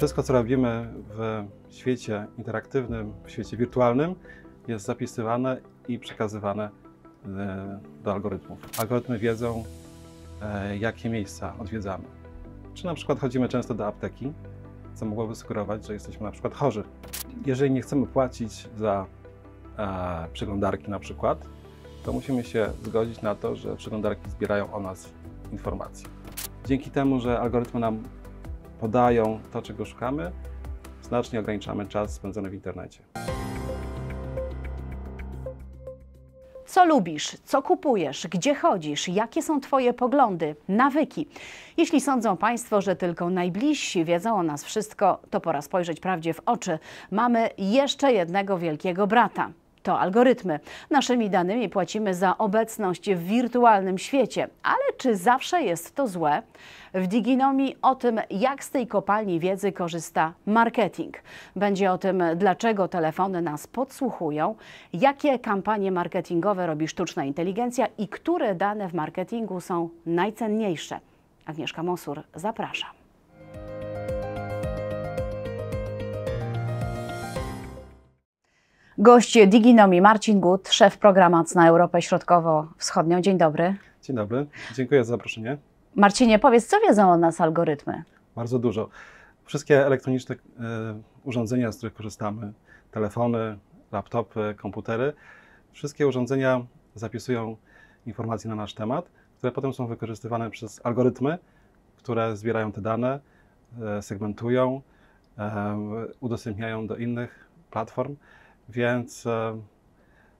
Wszystko, co robimy w świecie interaktywnym, w świecie wirtualnym, jest zapisywane i przekazywane e, do algorytmów. Algorytmy wiedzą, e, jakie miejsca odwiedzamy. Czy na przykład chodzimy często do apteki, co mogłoby sugerować, że jesteśmy na przykład chorzy. Jeżeli nie chcemy płacić za e, przeglądarki na przykład, to musimy się zgodzić na to, że przeglądarki zbierają o nas informacje. Dzięki temu, że algorytmy nam podają to, czego szukamy, znacznie ograniczamy czas spędzony w internecie. Co lubisz, co kupujesz, gdzie chodzisz, jakie są Twoje poglądy, nawyki. Jeśli sądzą Państwo, że tylko najbliżsi wiedzą o nas wszystko, to pora spojrzeć prawdzie w oczy. Mamy jeszcze jednego wielkiego brata. To algorytmy. Naszymi danymi płacimy za obecność w wirtualnym świecie. Ale czy zawsze jest to złe? W Diginomii o tym, jak z tej kopalni wiedzy korzysta marketing. Będzie o tym, dlaczego telefony nas podsłuchują, jakie kampanie marketingowe robi sztuczna inteligencja i które dane w marketingu są najcenniejsze. Agnieszka Mosur, zapraszam. Gość Diginomi Marcin Gut, szef programac na Europę Środkowo-Wschodnią. Dzień dobry. Dzień dobry, dziękuję za zaproszenie. Marcinie, powiedz, co wiedzą o nas algorytmy? Bardzo dużo. Wszystkie elektroniczne e, urządzenia, z których korzystamy, telefony, laptopy, komputery, wszystkie urządzenia zapisują informacje na nasz temat, które potem są wykorzystywane przez algorytmy, które zbierają te dane, e, segmentują, e, udostępniają do innych platform. Więc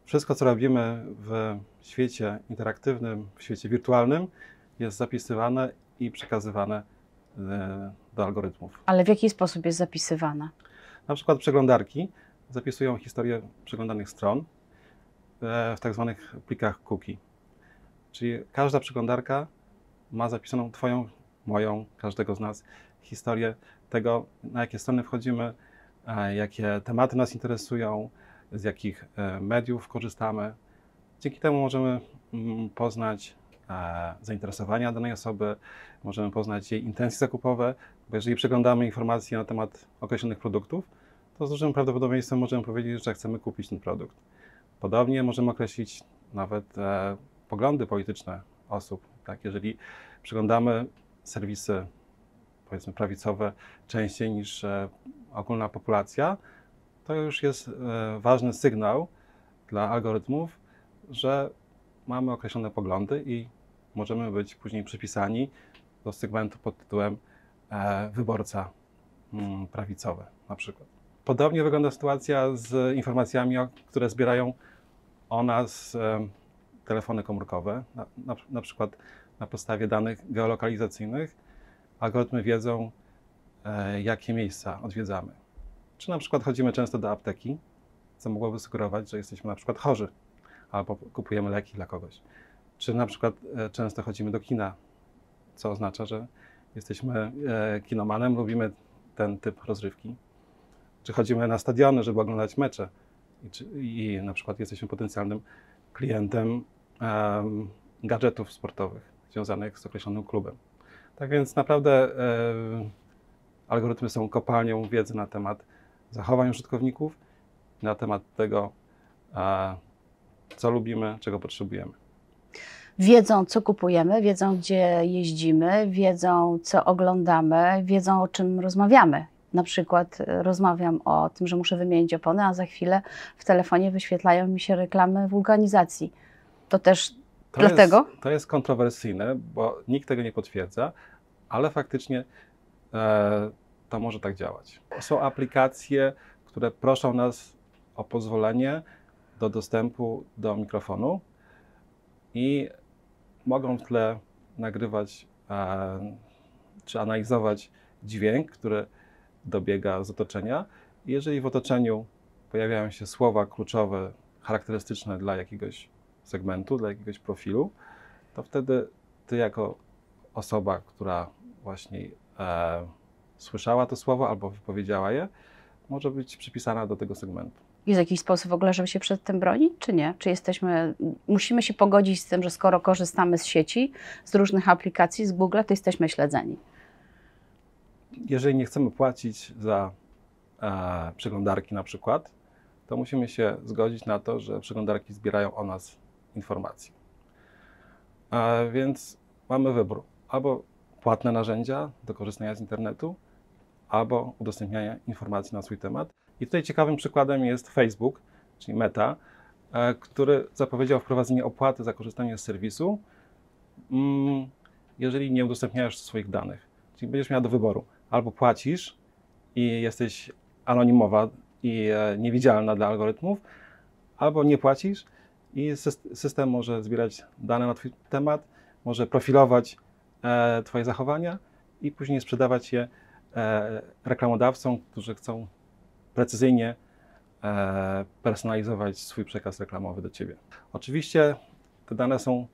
wszystko, co robimy w świecie interaktywnym, w świecie wirtualnym, jest zapisywane i przekazywane e, do algorytmów. Ale w jaki sposób jest zapisywane? Na przykład przeglądarki zapisują historię przeglądanych stron e, w tak zwanych plikach cookie. Czyli każda przeglądarka ma zapisaną Twoją, moją, każdego z nas historię tego, na jakie strony wchodzimy, jakie tematy nas interesują, z jakich e, mediów korzystamy. Dzięki temu możemy mm, poznać e, zainteresowania danej osoby, możemy poznać jej intencje zakupowe, bo jeżeli przeglądamy informacje na temat określonych produktów, to z dużym prawdopodobieństwem możemy powiedzieć, że chcemy kupić ten produkt. Podobnie możemy określić nawet e, poglądy polityczne osób. Tak? Jeżeli przeglądamy serwisy, powiedzmy, prawicowe częściej niż ogólna populacja, to już jest e, ważny sygnał dla algorytmów, że mamy określone poglądy i możemy być później przypisani do segmentu pod tytułem e, wyborca mm, prawicowy na przykład. Podobnie wygląda sytuacja z informacjami, które zbierają o nas e, telefony komórkowe, na, na, na przykład na podstawie danych geolokalizacyjnych algorytmy wiedzą, jakie miejsca odwiedzamy. Czy na przykład chodzimy często do apteki, co mogłoby sugerować, że jesteśmy na przykład chorzy, albo kupujemy leki dla kogoś. Czy na przykład e, często chodzimy do kina, co oznacza, że jesteśmy e, kinomanem, lubimy ten typ rozrywki. Czy chodzimy na stadiony, żeby oglądać mecze i, czy, i na przykład jesteśmy potencjalnym klientem um, gadżetów sportowych związanych z określonym klubem. Tak więc naprawdę e, algorytmy są kopalnią wiedzy na temat zachowań użytkowników, na temat tego, co lubimy, czego potrzebujemy. Wiedzą, co kupujemy, wiedzą, gdzie jeździmy, wiedzą, co oglądamy, wiedzą, o czym rozmawiamy. Na przykład e, rozmawiam o tym, że muszę wymienić opony, a za chwilę w telefonie wyświetlają mi się reklamy wulkanizacji. To też to dlatego? Jest, to jest kontrowersyjne, bo nikt tego nie potwierdza, ale faktycznie e, to może tak działać. Są aplikacje, które proszą nas o pozwolenie do dostępu do mikrofonu i mogą w tle nagrywać e, czy analizować dźwięk, który dobiega z otoczenia. Jeżeli w otoczeniu pojawiają się słowa kluczowe, charakterystyczne dla jakiegoś segmentu, dla jakiegoś profilu, to wtedy ty jako osoba, która właśnie e, słyszała to słowo albo wypowiedziała je, może być przypisana do tego segmentu. Jest jakiś sposób w ogóle, żeby się przed tym bronić, czy nie? Czy jesteśmy, musimy się pogodzić z tym, że skoro korzystamy z sieci, z różnych aplikacji, z Google, to jesteśmy śledzeni? jeżeli nie chcemy płacić za e, przeglądarki na przykład, to musimy się zgodzić na to, że przeglądarki zbierają o nas informacje. E, więc mamy wybór. Albo płatne narzędzia do korzystania z internetu, albo udostępniania informacji na swój temat. I tutaj ciekawym przykładem jest Facebook, czyli Meta, e, który zapowiedział wprowadzenie opłaty za korzystanie z serwisu, mm, jeżeli nie udostępniasz swoich danych. Czyli będziesz miał do wyboru. Albo płacisz i jesteś anonimowa i e, niewidzialna dla algorytmów, albo nie płacisz i syst- system może zbierać dane na Twój temat, może profilować e, Twoje zachowania i później sprzedawać je reklamodawcom, którzy chcą precyzyjnie e, personalizować swój przekaz reklamowy do Ciebie. Oczywiście te dane są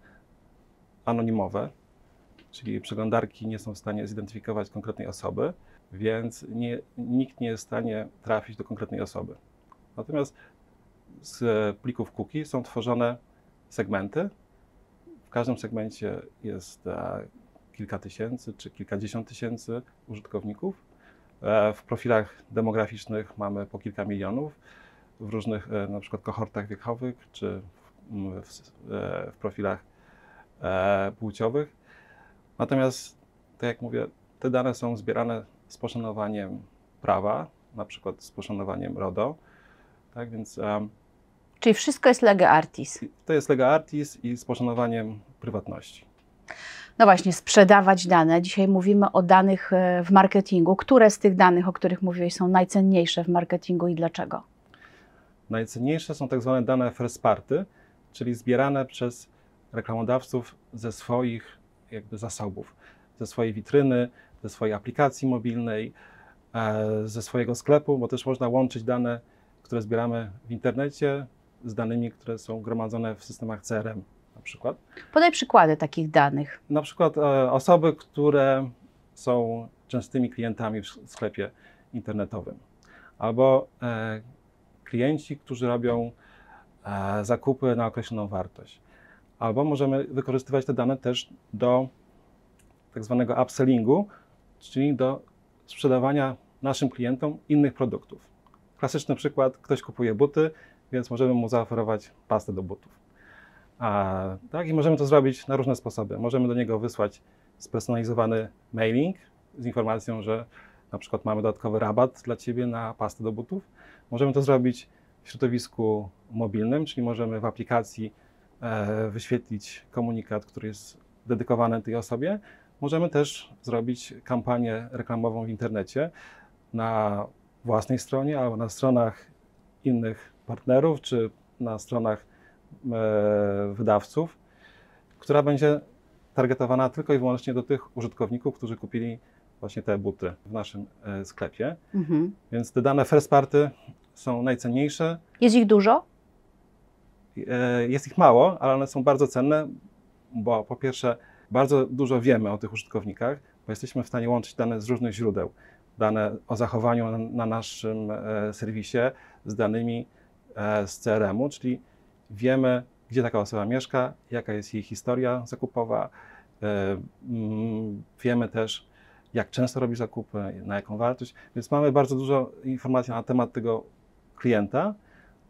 anonimowe, czyli przeglądarki nie są w stanie zidentyfikować konkretnej osoby, więc nie, nikt nie jest w stanie trafić do konkretnej osoby. Natomiast z plików cookie są tworzone segmenty. W każdym segmencie jest e, kilka tysięcy czy kilkadziesiąt tysięcy użytkowników. E, w profilach demograficznych mamy po kilka milionów, w różnych e, na przykład kohortach wiekowych czy w, w, e, w profilach płciowych. Natomiast, tak jak mówię, te dane są zbierane z poszanowaniem prawa, na przykład z poszanowaniem RODO. Tak więc Czyli wszystko jest lega artis. to jest lega artis i z poszanowaniem prywatności. No właśnie, sprzedawać dane. Dzisiaj mówimy o danych e, w marketingu. Które z tych danych, o których mówiłeś, są najcenniejsze w marketingu i dlaczego? Najcenniejsze są tak zwane dane first party, czyli zbierane przez reklamodawców ze swoich jakby zasobów, ze swojej witryny, ze swojej aplikacji mobilnej, e, ze swojego sklepu, bo też można łączyć dane, które zbieramy w internecie z danymi, które są gromadzone w systemach CRM na przykład. Podaj przykłady takich danych. Na przykład e, osoby, które są częstymi klientami w sklepie internetowym, albo e, klienci, którzy robią e, zakupy na określoną wartość. Albo możemy wykorzystywać te dane też do tak zwanego upsellingu, czyli do sprzedawania naszym klientom innych produktów. Klasyczny przykład, ktoś kupuje buty, więc możemy mu zaoferować pastę do butów. A, tak, i możemy to zrobić na różne sposoby. Możemy do niego wysłać spersonalizowany mailing z informacją, że na przykład mamy dodatkowy rabat dla Ciebie na pastę do butów. Możemy to zrobić w środowisku mobilnym, czyli możemy w aplikacji e, wyświetlić komunikat, który jest dedykowany tej osobie. Możemy też zrobić kampanię reklamową w internecie na własnej stronie albo na stronach innych partnerów, czy na stronach wydawców, która będzie targetowana tylko i wyłącznie do tych użytkowników, którzy kupili właśnie te buty w naszym e, sklepie. Mhm. Więc te dane first party są najcenniejsze. Jest ich dużo? E, Jest ich mało, ale one są bardzo cenne, bo po pierwsze bardzo dużo wiemy o tych użytkownikach, bo jesteśmy w stanie łączyć dane z różnych źródeł. Dane o zachowaniu na- na naszym e, serwisie z danymi e, z CRM-u, czyli wiemy, gdzie taka osoba mieszka, jaka jest jej historia zakupowa. e, mm, Wiemy też, jak często robi zakupy, na jaką wartość, więc mamy bardzo dużo informacji na temat tego klienta.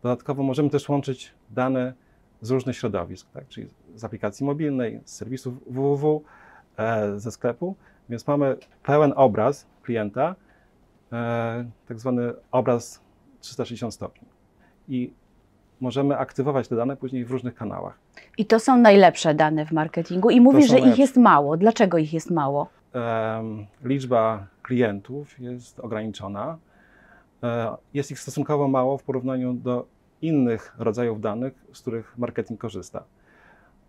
Dodatkowo możemy też łączyć dane z różnych środowisk, tak? czyli z aplikacji mobilnej, z serwisów www, e, ze sklepu, więc mamy pełen obraz klienta, e, tak zwany obraz 360 stopni. I możemy aktywować te dane później w różnych kanałach. I to są najlepsze dane w marketingu. I mówisz, że ich jest mało. Dlaczego ich jest mało? Liczba klientów jest ograniczona. E, Jest ich stosunkowo mało w porównaniu do innych rodzajów danych, z których marketing korzysta.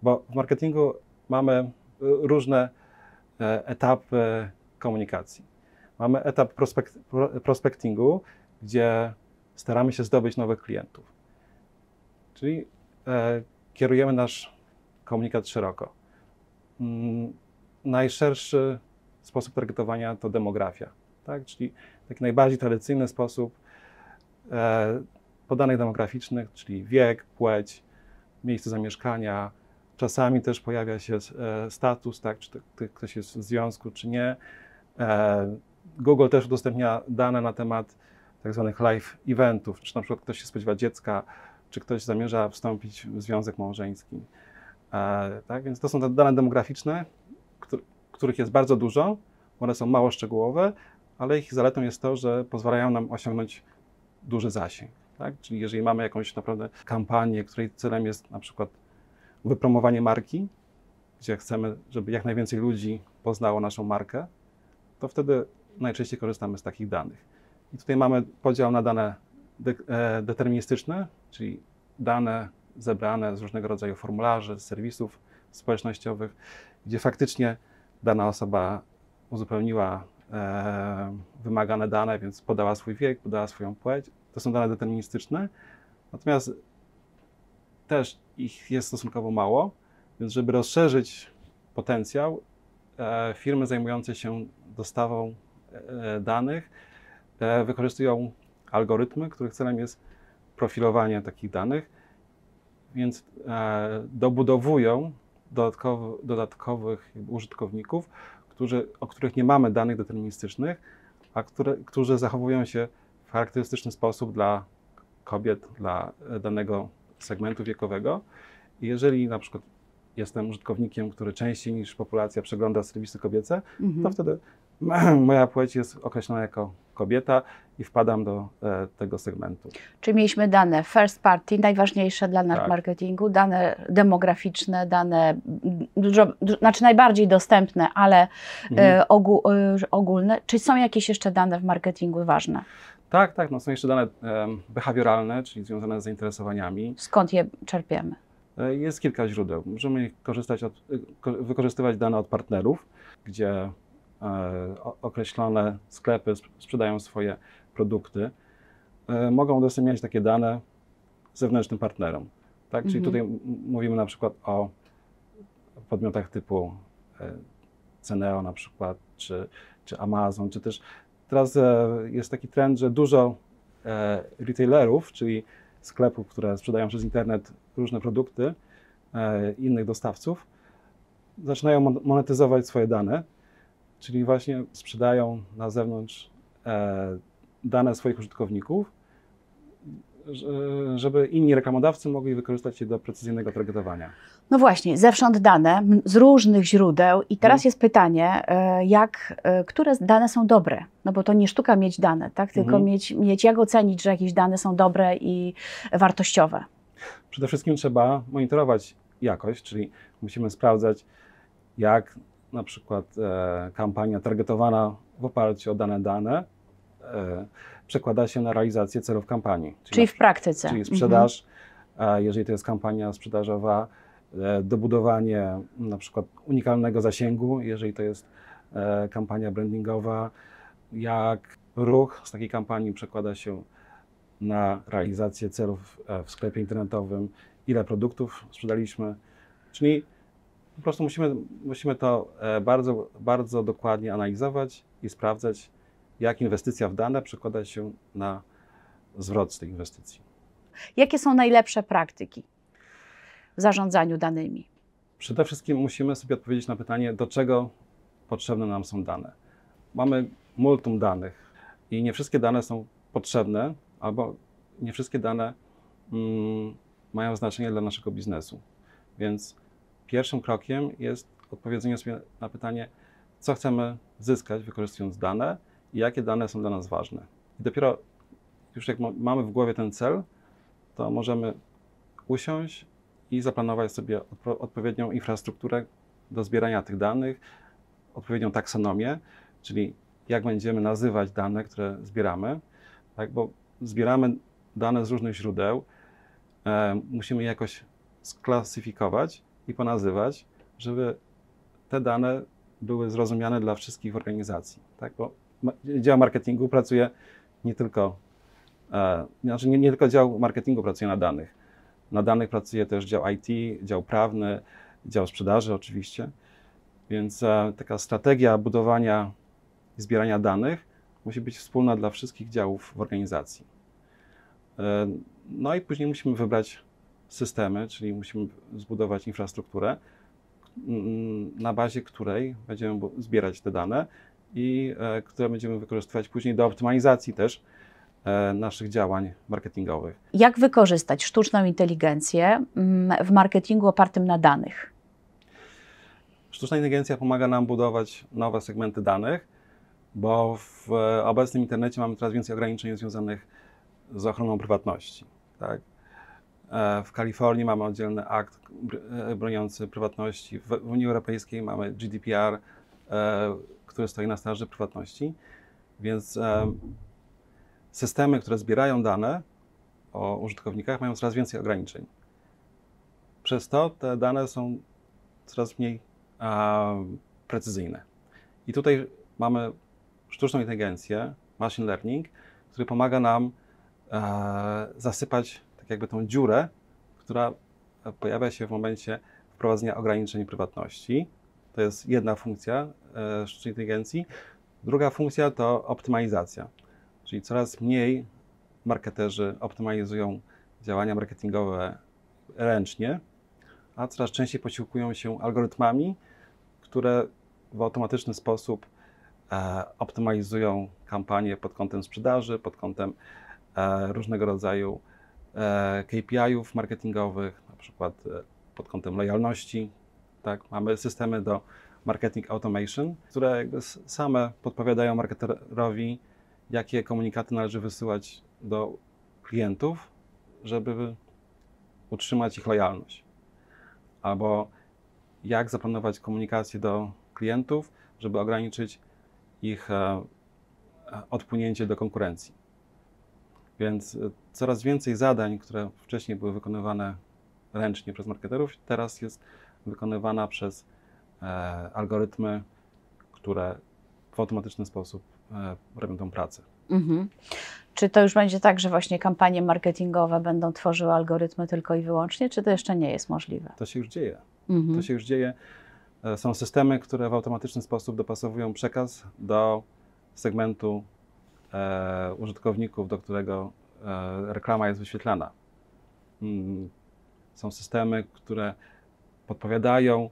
Bo w marketingu mamy e, różne e, etapy komunikacji. Mamy etap prospekt, pro- prospectingu, gdzie staramy się zdobyć nowych klientów. Czyli e, kierujemy nasz komunikat szeroko. Mm, najszerszy sposób targetowania to demografia, tak? czyli taki najbardziej tradycyjny sposób e, demograficznych, czyli wiek, płeć, miejsce zamieszkania. Czasami też pojawia się e, status, tak? czy to ktoś jest w związku, czy nie. E, Google też udostępnia dane na temat tak zwanych live eventów, czy na przykład ktoś się spodziewa dziecka, czy ktoś zamierza wstąpić w związek małżeński. E, tak, więc to są te dane demograficzne, któ- których jest bardzo dużo. One są mało szczegółowe, ale ich zaletą jest to, że pozwalają nam osiągnąć duży zasięg. Tak? Czyli jeżeli mamy jakąś naprawdę kampanię, której celem jest na przykład wypromowanie marki, gdzie chcemy, żeby jak najwięcej ludzi poznało naszą markę, to wtedy najczęściej korzystamy z takich danych. I tutaj mamy podział na dane de e, deterministyczne, czyli dane zebrane z różnego rodzaju formularzy, z serwisów społecznościowych, gdzie faktycznie dana osoba uzupełniła e, wymagane dane, więc podała swój wiek, podała swoją płeć. To są dane deterministyczne. Natomiast też ich jest stosunkowo mało, więc żeby rozszerzyć potencjał, e, firmy zajmujące się dostawą e, danych e, wykorzystują algorytmy, których celem jest profilowanie takich danych, więc e, dobudowują dodatkowych użytkowników, którzy, o których nie mamy danych deterministycznych, a które, którzy zachowują się w charakterystyczny sposób dla kobiet, dla e, danego segmentu wiekowego. I jeżeli na przykład jestem użytkownikiem, który częściej niż populacja przegląda serwisy kobiece, to Mhm. wtedy moja płeć jest określona jako kobieta i wpadam do e, tego segmentu. Czyli mieliśmy dane first party, najważniejsze dla nas Tak. marketingu, dane demograficzne, dane dużo, du- znaczy najbardziej dostępne, ale Mhm. e, ogół, e, ogólne. Czy są jakieś jeszcze dane w marketingu ważne? Tak, tak, no są jeszcze dane behawioralne, czyli związane z zainteresowaniami. Skąd je czerpiemy? E, Jest kilka źródeł. Możemy korzystać od, ko- wykorzystywać dane od partnerów, gdzie e, określone sklepy sp- sprzedają swoje produkty. E, Mogą udostępniać takie dane zewnętrznym partnerom. Tak? Czyli Mhm. tutaj mówimy na przykład o podmiotach typu e, Ceneo na przykład, czy, czy Amazon, czy też teraz e, jest taki trend, że dużo e, retailerów, czyli sklepów, które sprzedają przez internet różne produkty e, innych dostawców, zaczynają mon- monetyzować swoje dane, czyli właśnie sprzedają na zewnątrz e, dane swoich użytkowników, że- żeby inni reklamodawcy mogli wykorzystać je do precyzyjnego targetowania. No właśnie, zewsząd dane z różnych źródeł i teraz Mhm. jest pytanie, e, jak, e, które dane są dobre? No bo to nie sztuka mieć dane, tak? Tylko Mhm. mieć, mieć jak ocenić, że jakieś dane są dobre i wartościowe. Przede wszystkim trzeba monitorować jakość, czyli musimy sprawdzać, jak na przykład e, kampania targetowana w oparciu o dane dane e, przekłada się na realizację celów kampanii. Czyli na w praktyce. czyli Mhm. sprzedaż, a jeżeli to jest kampania sprzedażowa, e, dobudowanie na przykład unikalnego zasięgu, jeżeli to jest e, kampania brandingowa, jak ruch z takiej kampanii przekłada się na realizację celów e, w sklepie internetowym, ile produktów sprzedaliśmy, czyli po prostu musimy, musimy to e, bardzo, bardzo dokładnie analizować i sprawdzać, jak inwestycja w dane przekłada się na zwrot z tej inwestycji. Jakie są najlepsze praktyki w zarządzaniu danymi? Przede wszystkim musimy sobie odpowiedzieć na pytanie, do czego potrzebne nam są dane. Mamy multum danych i nie wszystkie dane są potrzebne, albo nie wszystkie dane mm, mają znaczenie dla naszego biznesu. Więc pierwszym krokiem jest odpowiedzenie sobie na pytanie, co chcemy zyskać wykorzystując dane i jakie dane są dla nas ważne. I dopiero już jak ma- mamy w głowie ten cel, to możemy usiąść i zaplanować sobie odpo- odpowiednią infrastrukturę do zbierania tych danych, odpowiednią taksonomię, czyli jak będziemy nazywać dane, które zbieramy, tak, bo zbieramy dane z różnych źródeł, e, musimy je jakoś sklasyfikować i ponazywać, żeby te dane były zrozumiane dla wszystkich organizacji, tak, bo dział marketingu pracuje nie tylko, e, znaczy nie, nie tylko dział marketingu pracuje na danych, na danych pracuje też dział IT, dział prawny, dział sprzedaży oczywiście. Więc e, taka strategia budowania i zbierania danych musi być wspólna dla wszystkich działów w organizacji. E, no i później musimy wybrać systemy, czyli musimy zbudować infrastrukturę, mm, na bazie której będziemy zbierać te dane i e, które będziemy wykorzystywać później do optymalizacji też e, naszych działań marketingowych. Jak wykorzystać sztuczną inteligencję mm, w marketingu opartym na danych? Sztuczna inteligencja pomaga nam budować nowe segmenty danych, bo w e, obecnym internecie mamy coraz więcej ograniczeń związanych z ochroną prywatności. Tak? E, W Kalifornii mamy oddzielny akt e, broniący prywatności. W Unii Europejskiej mamy GDPR, e, który stoi na straży prywatności. Więc systemy, które zbierają dane o użytkownikach, mają coraz więcej ograniczeń. Przez to te dane są coraz mniej precyzyjne. I tutaj mamy sztuczną inteligencję, machine learning, który pomaga nam zasypać tak jakby tą dziurę, która pojawia się w momencie wprowadzenia ograniczeń prywatności. To jest jedna funkcja e, sztucznej inteligencji. Druga funkcja to optymalizacja, czyli coraz mniej marketerzy optymalizują działania marketingowe ręcznie, a coraz częściej posiłkują się algorytmami, które w automatyczny sposób e, optymalizują kampanie pod kątem sprzedaży, pod kątem e, różnego rodzaju KPI-ów marketingowych, na przykład e, pod kątem lojalności. Tak? Mamy systemy do marketing automation, które same podpowiadają marketerowi, jakie komunikaty należy wysyłać do klientów, żeby utrzymać ich lojalność. Albo jak zaplanować komunikację do klientów, żeby ograniczyć ich e, e, odpłynięcie do konkurencji. Więc e, coraz więcej zadań, które wcześniej były wykonywane ręcznie przez marketerów, teraz jest wykonywana przez e, algorytmy, które w automatyczny sposób e, robią tą pracę. Mhm. Czy to już będzie tak, że właśnie kampanie marketingowe będą tworzyły algorytmy tylko i wyłącznie, czy to jeszcze nie jest możliwe? To się już dzieje. Mhm. To się już dzieje. E, Są systemy, które w automatyczny sposób dopasowują przekaz do segmentu e, użytkowników, do którego reklama jest wyświetlana. Mm, Są systemy, które podpowiadają,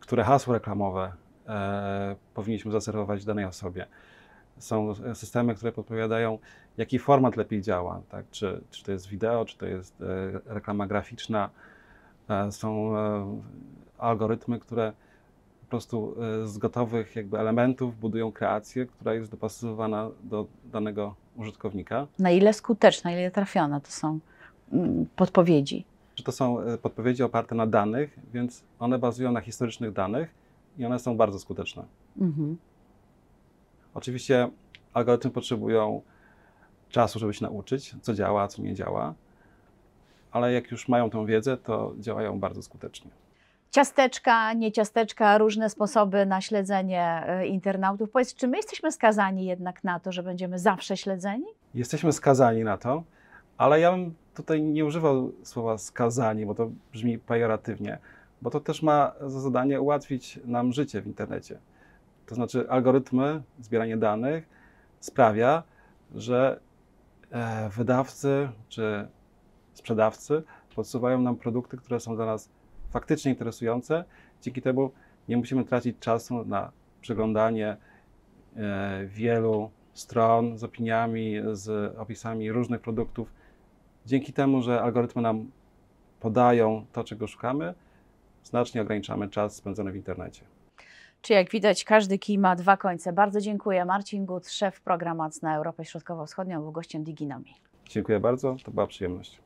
które hasło reklamowe e, powinniśmy zaserwować danej osobie. Są e, systemy, które podpowiadają, jaki format lepiej działa, tak? czy, czy to jest wideo, czy to jest e, reklama graficzna. E, Są e, algorytmy, które prostu e, z gotowych jakby elementów budują kreację, która jest dopasowywana do danego użytkownika. Na ile skuteczne, na ile trafione to są mm, podpowiedzi? Czy to są e, podpowiedzi oparte na danych, więc one bazują na historycznych danych i one są bardzo skuteczne. Mhm. Oczywiście algorytmy potrzebują czasu, żeby się nauczyć, co działa, co nie działa, ale jak już mają tą wiedzę, to działają bardzo skutecznie. Ciasteczka, nie ciasteczka, różne sposoby na śledzenie e, internautów. Powiedz, czy my jesteśmy skazani jednak na to, że będziemy zawsze śledzeni? Jesteśmy skazani na to, ale ja bym tutaj nie używał słowa skazani, bo to brzmi pejoratywnie, bo to też ma za zadanie ułatwić nam życie w internecie. To znaczy, algorytmy, zbieranie danych sprawia, że e, wydawcy czy sprzedawcy podsuwają nam produkty, które są dla nas faktycznie interesujące. Dzięki temu nie musimy tracić czasu na przeglądanie e, wielu stron z opiniami, z opisami różnych produktów. Dzięki temu, że algorytmy nam podają to, czego szukamy, znacznie ograniczamy czas spędzony w internecie. Czy jak widać, każdy kij ma dwa końce. Bardzo dziękuję. Marcin Gut, szef programu na Europę Środkowo-Wschodnią, był gościem Diginomii. Dziękuję bardzo, to była przyjemność.